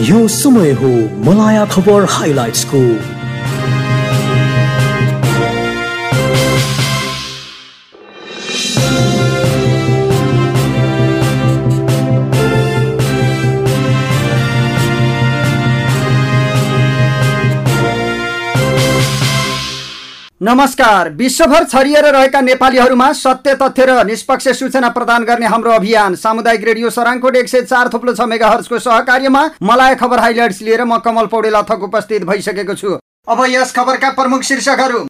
यो समय हो मलाया खबर हाइलाइट्सको नमस्कार। विश्वभर छरिएर रहेका नेपालीहरूमा सत्य तथ्य र निष्पक्ष सूचना प्रदान गर्ने हाम्रो अभियान सामुदायिक रेडियो सराङकोट एक सय चार थुप्लो छ मेगा हर्सको सहकार्यमा मलाई खबर हाइलाइट्स लिएर म कमल पौडेल थक उपस्थित भइसकेको छु। अब यस खबरका प्रमुख शीर्षकहरू।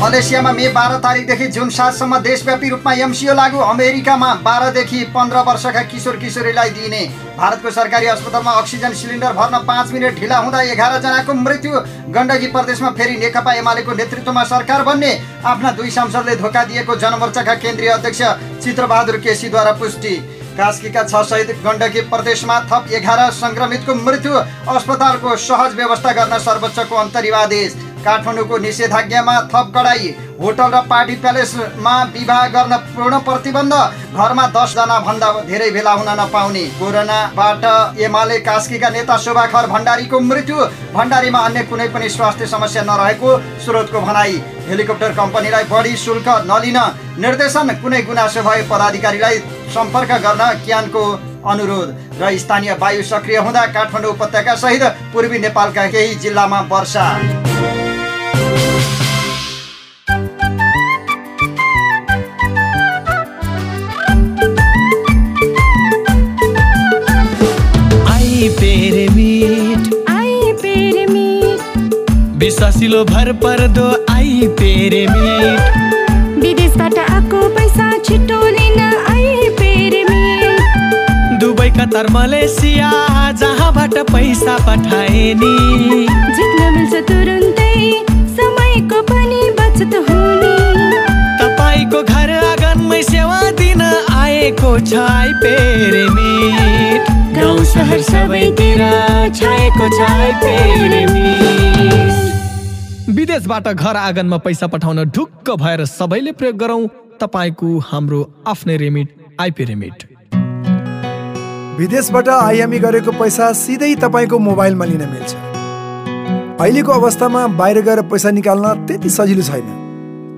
मलेसियामा मे बाह्र तारिकदेखि जुन सातसम्म देशव्यापी रूपमा एमसिओ लागू अमेरिकामा बाह्रदेखि पन्ध्र वर्षका किशोर किशोरीलाई दिइने। भारतको सरकारी अस्पतालमा अक्सिजन सिलिन्डर भर्न पाँच मिनट ढिला हुँदा एघारजनाको मृत्यु। गण्डकी प्रदेशमा फेरि नेकपा एमालेको नेतृत्वमा सरकार बन्ने आफ्ना दुई सांसदले धोका दिएको जनमोर्चाका केन्द्रीय अध्यक्ष चित्रबहादुर केसीद्वारा पुष्टि। कास्कीका छ सहित गण्डकी प्रदेशमा थप एघार सङ्क्रमितको मृत्यु। अस्पतालको सहज व्यवस्था गर्न सर्वोच्चको अन्तरिम आदेश काठमाडौँको निषेधाज्ञामा थप कडाई। होटल र पार्टी प्यालेसमा विवाह गर्न पूर्ण प्रतिबन्ध। घरमा दसजना भन्दा धेरै भेला हुन नपाउने। कोरोनाबाट एमाले कास्कीका नेता शोभाखर भण्डारीको मृत्यु। भण्डारीमा अन्य कुनै पनि स्वास्थ्य समस्या नरहेको स्रोतको भनाई। हेलिकप्टर कम्पनीलाई बढी शुल्क नलिन निर्देशन। कुनै गुनासो भए पदाधिकारीलाई सम्पर्क गर्न क्यानको अनुरोध। र स्थानीय वायु सक्रिय हुँदा काठमाडौँ उपत्यका सहित पूर्वी नेपालका केही जिल्लामा वर्षा। विश्वासिलो भर पर्दो आई पेरेमिट विदेशबाट आएको पैसा छिटो लिन दुबई कतार मलेसिया जहाँबाट पैसा पठाए नि जित्न मिल्छ तुरुन्तै समयको पनि बचत हुने। तपाईँको घर आँगनमै सेवा दिन आएको छ आई पेरेमिट गाउँ सहर सबैतिर छाएको छ आई पेरेमिट विदेशबाट घर आँगनमा पैसा पठाउन ढुक्क भएर सबैले प्रयोग गरौँ। तपाईँको हाम्रो आफ्नै रेमिट आइपी रेमिट विदेशबाट आइएमई गरेको पैसा सिधै तपाईँको मोबाइलमा लिन मिल्छ। अहिलेको अवस्थामा बाहिर गएर पैसा निकाल्न त्यति सजिलो छैन।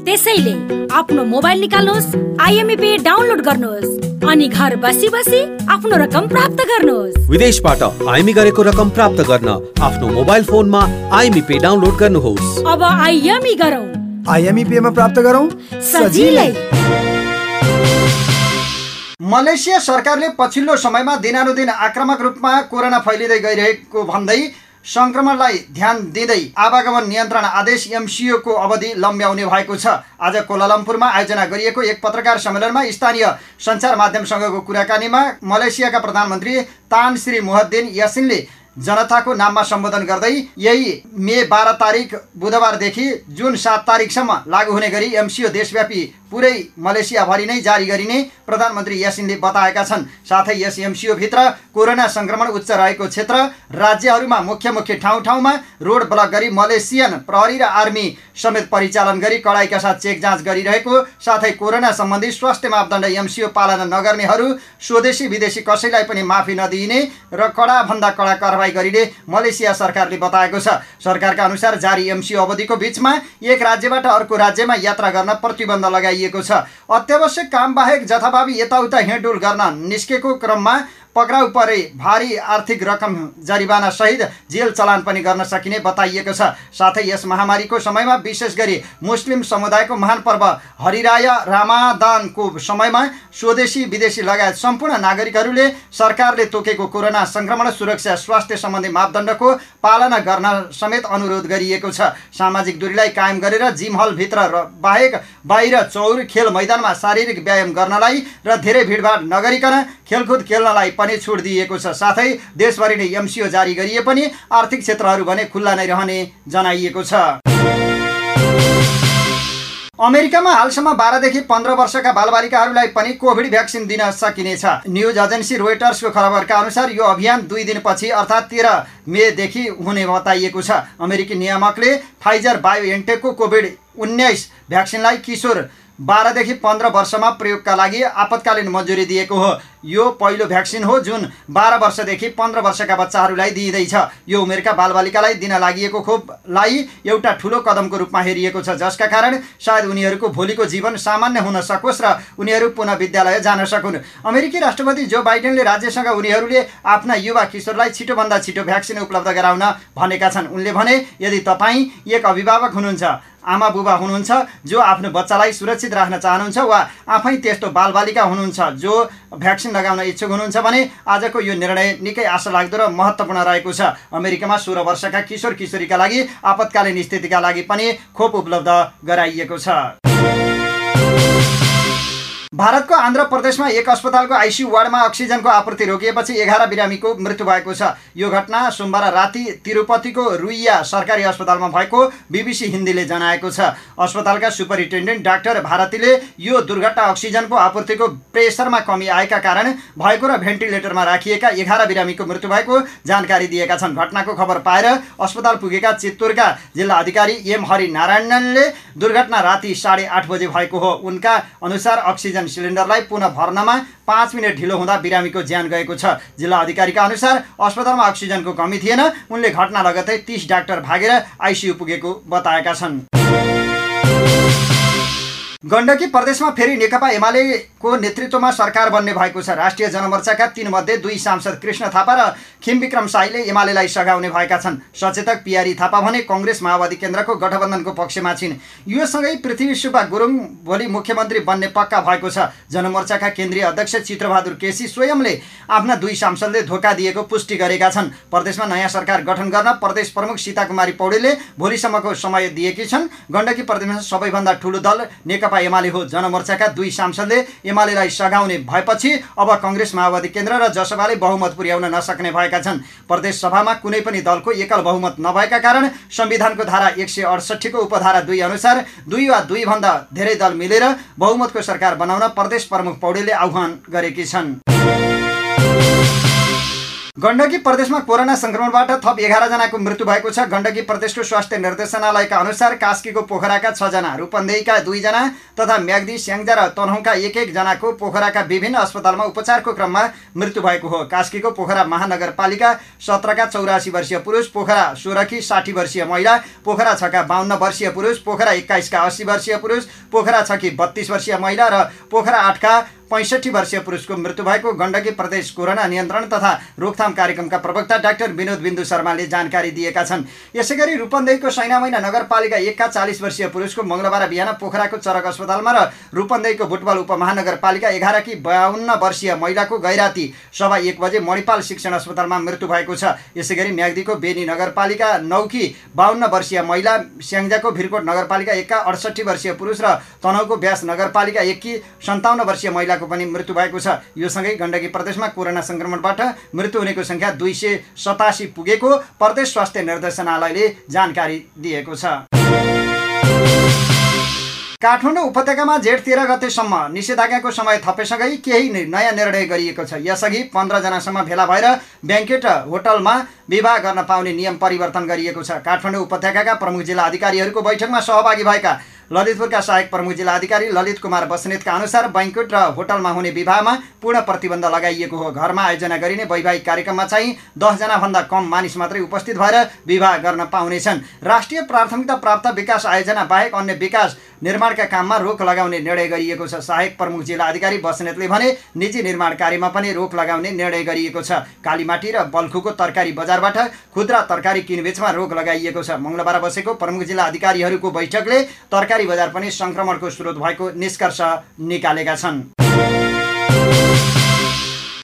त्यसैले आफ्नो मोबाइल निकाल्नुहोस् आइएमई पे डाउनलोड गर्नुहोस्। अनि घर बसी बसी आफ्नो रकम प्राप्त गर्नुहोस्। विदेशबाट आइएमई गरेको रकम प्राप्त गर्न आफ्नो मोबाइल फोनमा आइएमई पे डाउनलोड गर्नुहोस्। अब आइएमई गरौँ। आइएमई पेमा प्राप्त गरौँ? सजिलै। मलेसिया सरकारले पछिल्लो समयमा दिनानुदिन आक्रामक रूपमा कोरोना फैलिँदै गइरहेको भन्दै सङ्क्रमणलाई ध्यान दिँदै आवागमन नियन्त्रण आदेश एमसिओको अवधि लम्ब्याउने भएको छ। आज कोलालम्पुरमा आयोजना गरिएको एक पत्रकार सम्मेलनमा स्थानीय सञ्चार माध्यमसँगको कुराकानीमा मलेसियाका प्रधानमन्त्री तान श्री मोहद्दिन यासिनले जनताको नाममा सम्बोधन गर्दै यही मे बाह्र तारिक बुधबारदेखि जुन सात तारिकसम्म लागू हुने गरी एमसिओ देशव्यापी पुरै मलेसियाभरि नै जारी गरिने प्रधानमन्त्री यासिनले बताएका छन्। साथै यस एमसिओभित्र कोरोना सङ्क्रमण उच्च रहेको क्षेत्र राज्यहरूमा मुख्य मुख्य ठाउँ ठाउँमा रोड ब्लक गरी मलेसियन प्रहरी र आर्मी समेत परिचालन गरी कडाइका साथ चेक जाँच गरिरहेको साथै कोरोना सम्बन्धी स्वास्थ्य मापदण्ड एमसिओ पालना नगर्नेहरू स्वदेशी विदेशी कसैलाई पनि माफी नदिइने र कडाभन्दा कडा कारवाही गरिने मलेसिया सरकारले बताएको छ। सरकारका अनुसार जारी एमसिओ अवधिको बिचमा एक राज्यबाट अर्को राज्यमा यात्रा गर्न प्रतिबन्ध लगाइएको छ। अत्यावश्यक काम बाहेक जथाभावी यताउता हिँडडुल गर्न निस्केको क्रममा पक्राउ परे। भारी आर्थिक रकम जरिवाना सहित जेल चलान पनि गर्न सकिने बताइएको छ। साथै यस महामारीको समयमा विशेष गरी मुस्लिम समुदायको महान पर्व हरिराय रामादानको समयमा स्वदेशी विदेशी लगायत सम्पूर्ण नागरिकहरूले सरकारले तोकेको कोरोना सङ्क्रमण सुरक्षा स्वास्थ्य सम्बन्धी मापदण्डको पालना गर्न समेत अनुरोध गरिएको छ। सामाजिक दूरीलाई कायम गरेर जिम हलभित्र र बाहेक बाहिर चौर खेल मैदानमा शारीरिक व्यायाम गर्नलाई र धेरै भिडभाड नगरिकन खेलकुद खेल्नलाई पनि छुट दिइएको छ। साथै देशभरि नै एमसिओ जारी गरिए पनि आर्थिक क्षेत्रहरू भने खुल्ला नै रहने जनाइएको छ। अमेरिकामा हालसम्म बाह्रदेखि पन्ध्र वर्षका बालबालिकाहरूलाई पनि कोभिड भ्याक्सिन दिन सकिनेछ। न्युज एजेन्सी रोइटर्सको खबरका अनुसार यो अभियान दुई दिनपछि अर्थात् तेह्र मेदेखि हुने बताइएको छ। अमेरिकी नियामकले फाइजर बायोएन्टेकको कोभिड उन्नाइस भ्याक्सिनलाई किशोर बाह्रदेखि पन्ध्र वर्षमा प्रयोगका लागि आपतकालीन मन्जुरी दिएको हो। यो पहिलो भ्याक्सिन हो जुन बाह्र वर्षदेखि पन्ध्र वर्षका बच्चाहरूलाई दिइँदैछ। यो उमेरका बालबालिकालाई दिन लागि खोपलाई एउटा ठुलो कदमको रूपमा हेरिएको छ जसका कारण सायद उनीहरूको भोलिको जीवन सामान्य हुन सकोस् र उनीहरू पुनः विद्यालय जान सकुन्। अमेरिकी राष्ट्रपति जो बाइडेनले राज्यसँग उनीहरूले आफ्ना युवा किशोरलाई छिटोभन्दा छिटो भ्याक्सिन उपलब्ध गराउन भनेका छन्। उनले भने यदि तपाईँ एक अभिभावक हुनुहुन्छ आमा बुबा हुनुहुन्छ जो आफ्नो बच्चालाई सुरक्षित राख्न चाहनुहुन्छ वा आफै त्यस्तो बालबालिका हुनुहुन्छ जो भ्याक्सिन लगाउन इच्छुक हुनुहुन्छ भने आजको यो निर्णय निकै आशा लाग्दो र महत्त्वपूर्ण रहेको छ। अमेरिकामा सोह्र वर्षका किशोर किशोरीका लागि आपतकालीन स्थितिका लागि पनि खोप उपलब्ध गराइएको छ। भारतको आन्ध्र प्रदेशमा एक अस्पतालको आइसियु वार्डमा अक्सिजनको आपूर्ति रोकिएपछि एघार बिरामीको मृत्यु भएको छ। यो घटना सोमबार राति तिरुपतिको रुइया सरकारी अस्पतालमा भएको बिबिसी हिन्दीले जनाएको छ। अस्पतालका सुपरिन्टेन्डेन्ट डाक्टर भारतीले यो दुर्घटना अक्सिजनको आपूर्तिको प्रेसरमा कमी आएका कारण भएको र भेन्टिलेटरमा राखिएका एघार बिरामीको मृत्यु भएको जानकारी दिएका छन्। घटनाको खबर पाएर अस्पताल पुगेका चित्तुरका जिल्ला अधिकारी एम हरि नारायणनले दुर्घटना राति साढे आठ बजे भएको हो। उनका अनुसार अक्सिजन अक्सिजन सिलिन्डरलाई पुनः भर्नमा पाँच मिनट ढिलो हुँदा बिरामीको ज्यान गएको छ। जिल्ला अधिकारीका अनुसार अस्पतालमा अक्सिजनको कमी थिएन। उनले घटना लगत्तै तिस डाक्टर भागेर आइसियु पुगेको बताएका छन्। गण्डकी प्रदेशमा फेरि नेकपा एमालेको नेतृत्वमा सरकार बन्ने भएको छ। राष्ट्रिय जनमोर्चाका तीनमध्ये दुई सांसद कृष्ण थापा र खिमविक्रम साईले एमालेलाई सघाउने भएका छन्। सचेतक पियारी थापा भने कङ्ग्रेस माओवादी केन्द्रको गठबन्धनको पक्षमा छिन्। योसँगै पृथ्वी सुब्बा गुरुङ भोलि मुख्यमन्त्री बन्ने पक्का भएको छ। जनमोर्चाका केन्द्रीय अध्यक्ष चित्रबहादुर केसी स्वयंले आफ्ना दुई सांसदले धोका दिएको पुष्टि गरेका छन्। प्रदेशमा नयाँ सरकार गठन गर्न प्रदेश प्रमुख सीताकुमारी पौडेलले भोलिसम्मको समय दिएकी छन्। गण्डकी प्रदेशमा सबैभन्दा ठुलो दल नेकपा नेकपा एमाले हो जनमोर्चाका दुई सांसदले एमालेलाई सघाउने भएपछि अब कङ्ग्रेस माओवादी केन्द्र र जसपाले बहुमत पुर्याउन नसक्ने भएका छन्। प्रदेश सभामा कुनै पनि दलको एकल बहुमत नभएका कारण संविधानको धारा एक सय अडसट्ठीको उपधारा दुई अनुसार दुई वा दुईभन्दा धेरै दल मिलेर बहुमतको सरकार बनाउन प्रदेश प्रमुख पौडेलले आह्वान गरेकी छन्। गण्डकी प्रदेशमा कोरोना सङ्क्रमणबाट थप एघारजनाको मृत्यु भएको छ। गण्डकी प्रदेशको स्वास्थ्य निर्देशनालयका अनुसार कास्कीको पोखराका छजना रूपन्देहीका दुईजना तथा म्याग्दी स्याङ्जा र तनहुँका एक एकजनाको पोखराका विभिन्न अस्पतालमा उपचारको क्रममा मृत्यु भएको हो। कास्कीको पोखरा महानगरपालिका सत्रका चौरासी वर्षीय पुरुष पोखरा सोह्रकी साठी वर्षीय महिला पोखरा छका बाहन्न वर्षीय पुरुष पोखरा एक्काइसका अस्सी वर्षीय पुरुष पोखरा छकी बत्तिस वर्षीय महिला र पोखरा आठका पैँसठी वर्षीय पुरुषको मृत्यु भएको गण्डकी प्रदेश कोरोना नियन्त्रण तथा रोकथाम कार्यक्रमका प्रवक्ता डाक्टर विनोद बिन्दु शर्माले जानकारी दिएका छन्। यसै गरी रूपन्देहीको सैनामैना नगरपालिका एकका चालिस वर्षीय पुरुषको मङ्गलबार बिहान पोखराको चरक अस्पतालमा र रूपन्देहीको बुटबल उपमहानगरपालिका एघारकी बाहन्न वर्षीय महिलाको गैराती सभा एक बजे मणिपाल शिक्षण अस्पतालमा मृत्यु भएको छ। यसै गरी म्याग्दीको बेनी नगरपालिका नौकी बाहन्न वर्षीय महिला स्याङ्जाको भिरकोट नगरपालिका एकका अडसट्ठी वर्षीय पुरुष र तनहुको व्यास नगरपालिका एककी सन्ताउन्न वर्षीय महिलाको पनि मृत्यु भएको छ। यो सँगै गण्डकी प्रदेशमा कोरोना सङ्क्रमणबाट मृत्यु हुनेको सङ्ख्या दुई सय सतासी पुगेको प्रदेश स्वास्थ्य निर्देशनालयले जानकारी दिएको छ। काठमाडौँ उपत्यकामा जेठ तेह्र गतेसम्म निषेधाज्ञाको समय थपेसँगै केही नयाँ निर्णय गरिएको छ। यसअघि पन्ध्रजनासम्म भेला भएर ब्याङ्केट होटलमा विवाह गर्न पाउने नियम परिवर्तन गरिएको छ। काठमाडौँ उपत्यकाका प्रमुख जिल्ला अधिकारीहरूको बैठकमा सहभागी भएका ललितपुरका सहायक प्रमुख जिल्ला अधिकारी ललित कुमार बस्नेतका अनुसार बैङ्कुट र होटलमा हुने विवाहमा पूर्ण प्रतिबन्ध लगाइएको हो। घरमा आयोजना गरिने वैवाहिक कार्यक्रममा चाहिँ दसजनाभन्दा कम मानिस मात्रै उपस्थित भएर विवाह गर्न पाउनेछन्। राष्ट्रिय प्राथमिकता प्राप्त विकास आयोजना बाहेक अन्य विकास निर्माणका काममा रोक लगाउने निर्णय गरिएको छ। सहायक प्रमुख जिल्ला अधिकारी बस्नेतले भने निजी निर्माण कार्यमा पनि रोक लगाउने निर्णय गरिएको छ। कालीमाटी र बल्खुको तरकारी बजारबाट खुद्रा तरकारी किनबेचमा रोक लगाइएको छ। मङ्गलबार बसेको प्रमुख जिल्ला अधिकारीहरूको बैठकले तरकारी बजार पनि सङ्क्रमणको स्रोत भएको निष्कर्ष निकालेका छन्।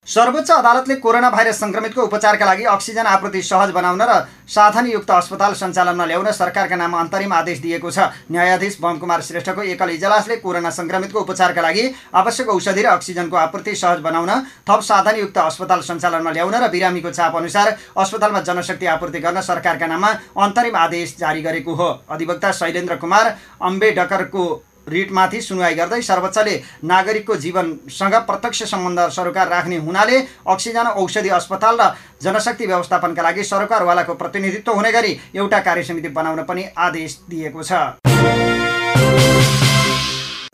सर्वोच्च अदालतले कोरोना भाइरस सङ्क्रमितको उपचारका लागि अक्सिजन आपूर्ति सहज बनाउन र साधनयुक्त अस्पताल सञ्चालनमा ल्याउन सरकारका नाममा अन्तरिम आदेश दिएको छ। न्यायाधीश बमकुमार श्रेष्ठको एकल इजलासले कोरोना सङ्क्रमितको उपचारका लागि आवश्यक औषधि र अक्सिजनको आपूर्ति सहज बनाउन थप साधनयुक्त अस्पताल सञ्चालनमा ल्याउन र बिरामीको चाप अनुसार अस्पतालमा जनशक्ति आपूर्ति गर्न सरकारका नाममा अन्तरिम आदेश जारी गरेको हो। अधिवक्ता शैलेन्द्र कुमार अम्बेडकरको रिटमाथि सुनवाई गर्दै सर्वोच्चले नागरिकको जीवनसँग प्रत्यक्ष सम्बन्ध सरोकार राख्ने हुनाले अक्सिजन औषधि अस्पताल र जनशक्ति व्यवस्थापनका लागि सरोकारवालाको प्रतिनिधित्व हुने गरी एउटा कार्यसमिति बनाउन पनि आदेश दिएको छ।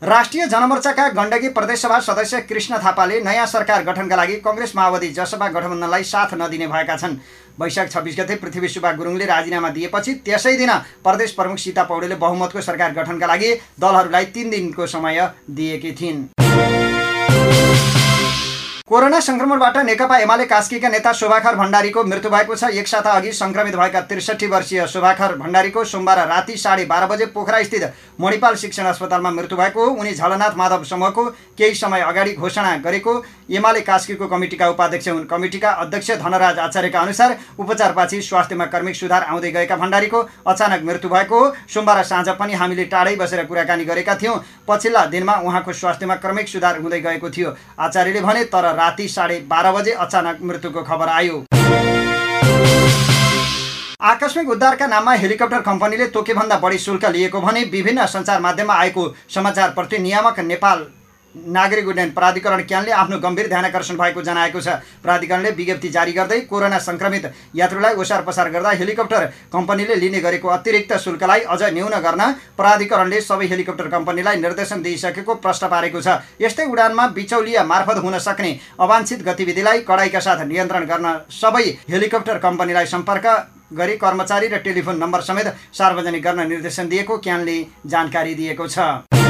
राष्ट्रिय जनमोर्चाका गण्डकी प्रदेशसभा सदस्य कृष्ण थापाले नयाँ सरकार गठनका लागि कङ्ग्रेस माओवादी जसपा गठबन्धनलाई साथ नदिने भएका छन्। वैशाख छब्बिस गते पृथ्वी सुब्बा गुरुङले राजीनामा दिएपछि त्यसै दिन प्रदेश प्रमुख सीता पौडेलले बहुमतको सरकार गठनका लागि दलहरूलाई तिन दिनको समय दिएकी थिइन्। कोरोना संक्रमणबाट नेकपा एमाले कास्कीका नेता शोभाखर भण्डारीको मृत्यु भएको छ। एक साता अघि संक्रमित भएका त्रिसठी वर्षीय शोभाखर भण्डारीको सोमबार राति साढे बाह्र बजे पोखरा स्थित मणिपाल शिक्षण अस्पतालमा मृत्यु भएको हो। उनी झलनाथ माधव समूहको केही समय अगाडि घोषणा गरेको एमाले कास्कीको कमिटीका उपाध्यक्ष हुन्। कमिटीका अध्यक्ष धनराज आचार्यका अनुसार उपचारपछि स्वास्थ्यमा कर्मिक सुधार आउँदै गएका भण्डारीको अचानक मृत्यु भएको हो सोमबार साँझ पनि हामीले टाढै बसेर कुराकानी गरेका थियौँ। पछिल्ला दिनमा उहाँको स्वास्थ्यमा क्रमिक सुधार हुँदै गएको थियो। आचार्यले भने तर राति साढे बाह्र बजे अचानक मृत्युको खबर आयो। आकस्मिक उद्धारका नाममा हेलिकप्टर कम्पनीले तोकेभन्दा बढी शुल्क लिएको भने विभिन्न सञ्चार माध्यममा आएको समाचारप्रति नियामक नेपाल नागरिक उड्डयन प्राधिकरण क्यानले आफ्नो गम्भीर ध्यानकर्षण भएको जनाएको छ। प्राधिकरणले विज्ञप्ति जारी गर्दै कोरोना सङ्क्रमित यात्रुलाई ओसार पसार गर्दा हेलिकप्टर कम्पनीले लिने गरेको अतिरिक्त शुल्कलाई अझ न्यून गर्न प्राधिकरणले सबै हेलिकप्टर कम्पनीलाई निर्देशन दिइसकेको प्रश्न पारेको छ। यस्तै उडानमा बिचौलिया मार्फत हुन सक्ने अवाञ्छित गतिविधिलाई कडाइका साथ नियन्त्रण गर्न सबै हेलिकप्टर कम्पनीलाई सम्पर्क गरी कर्मचारी र टेलिफोन नम्बर समेत सार्वजनिक गर्न निर्देशन दिएको क्यानले जानकारी दिएको छ।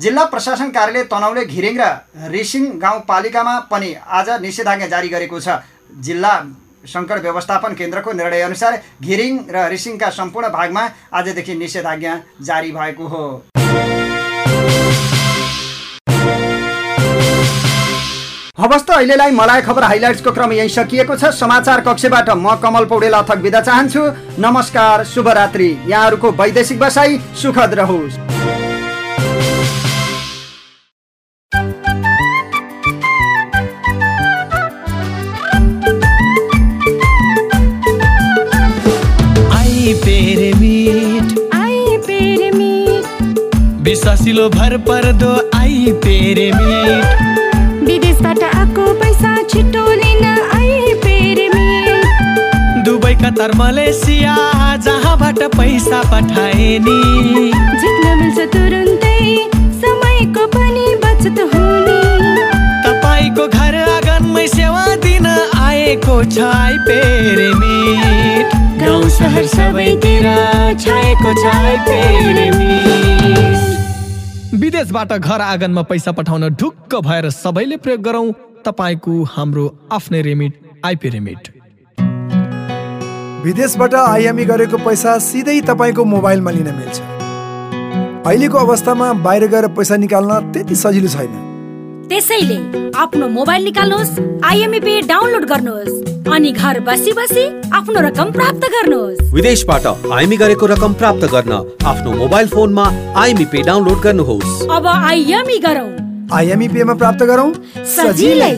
जिल्ला प्रशासन कार्यालय तनहुले घिरिङ र रिसिङ गाउँपालिकामा पनि आज निषेधाज्ञा जारी गरेको छ। जिल्ला सङ्कट व्यवस्थापन केन्द्रको निर्णयअनुसार घिरिङ र रिसिङका सम्पूर्ण भागमा आजदेखि निषेधाज्ञा जारी भएको हो। हवस् त अहिलेलाई मलाई खबर हाइलाइट्सको क्रम यही सकिएको छ। समाचार कक्षबाट म कमल पौडेल अथक बिदा चाहन्छु। नमस्कार शुभरात्रि। यहाँहरूको वैदेशिक बसाई सुखद रहोस्। विश्वासिलो भर पर्दो आई पेरे मीट विदेशबाट आएको पैसा छिटो लिन आई पेरे मीट दुबई कतार मलेसिया जहाँबाट पैसा पठाए नि झिक्न मिल्छ तुरुन्तै समयको पनि बचत हुने। तपाईँको घर आँगनमै सेवा दिन आएको छ आई पेरे मीट गाउँ सहर सबैतिर छाएको छ आई पेरे मीट विदेशबाट घर आँगनमा पैसा पठाउन ढुक्क भएर सबैले प्रयोग गरौँ। तपाईँको हाम्रो आफ्नै रेमिट आइपी रेमिट विदेशबाट आइएमई गरेको पैसा सिधै तपाईँको मोबाइलमा लिन मिल्छ। अहिलेको अवस्थामा बाहिर गएर पैसा निकाल्न त्यति सजिलो छैन। त्यसैले आफ्नो मोबाइल निकाल्नुहोस् आइएमई पे डाउनलोड गर्नुहोस् अनि घर बसी बसी आफ्नो रकम प्राप्त गर्नुहोस्। विदेशबाट आइमी गरेको रकम प्राप्त गर्न आफ्नो मोबाइल फोनमा आइमी पे डाउनलोड गर्नुहोस्। अब आइएमई गरौँ। आइएमई पेमा प्राप्त गरौँ? सजिलै।